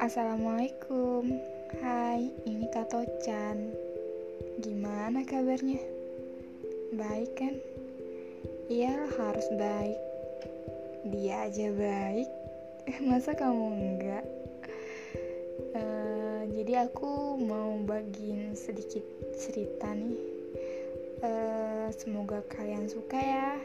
Assalamualaikum Hai, ini Kak Chan. Gimana kabarnya? Baik kan? Iya harus baik Dia aja baik Masa kamu enggak? Uh, jadi aku mau bagiin sedikit cerita nih uh, Semoga kalian suka ya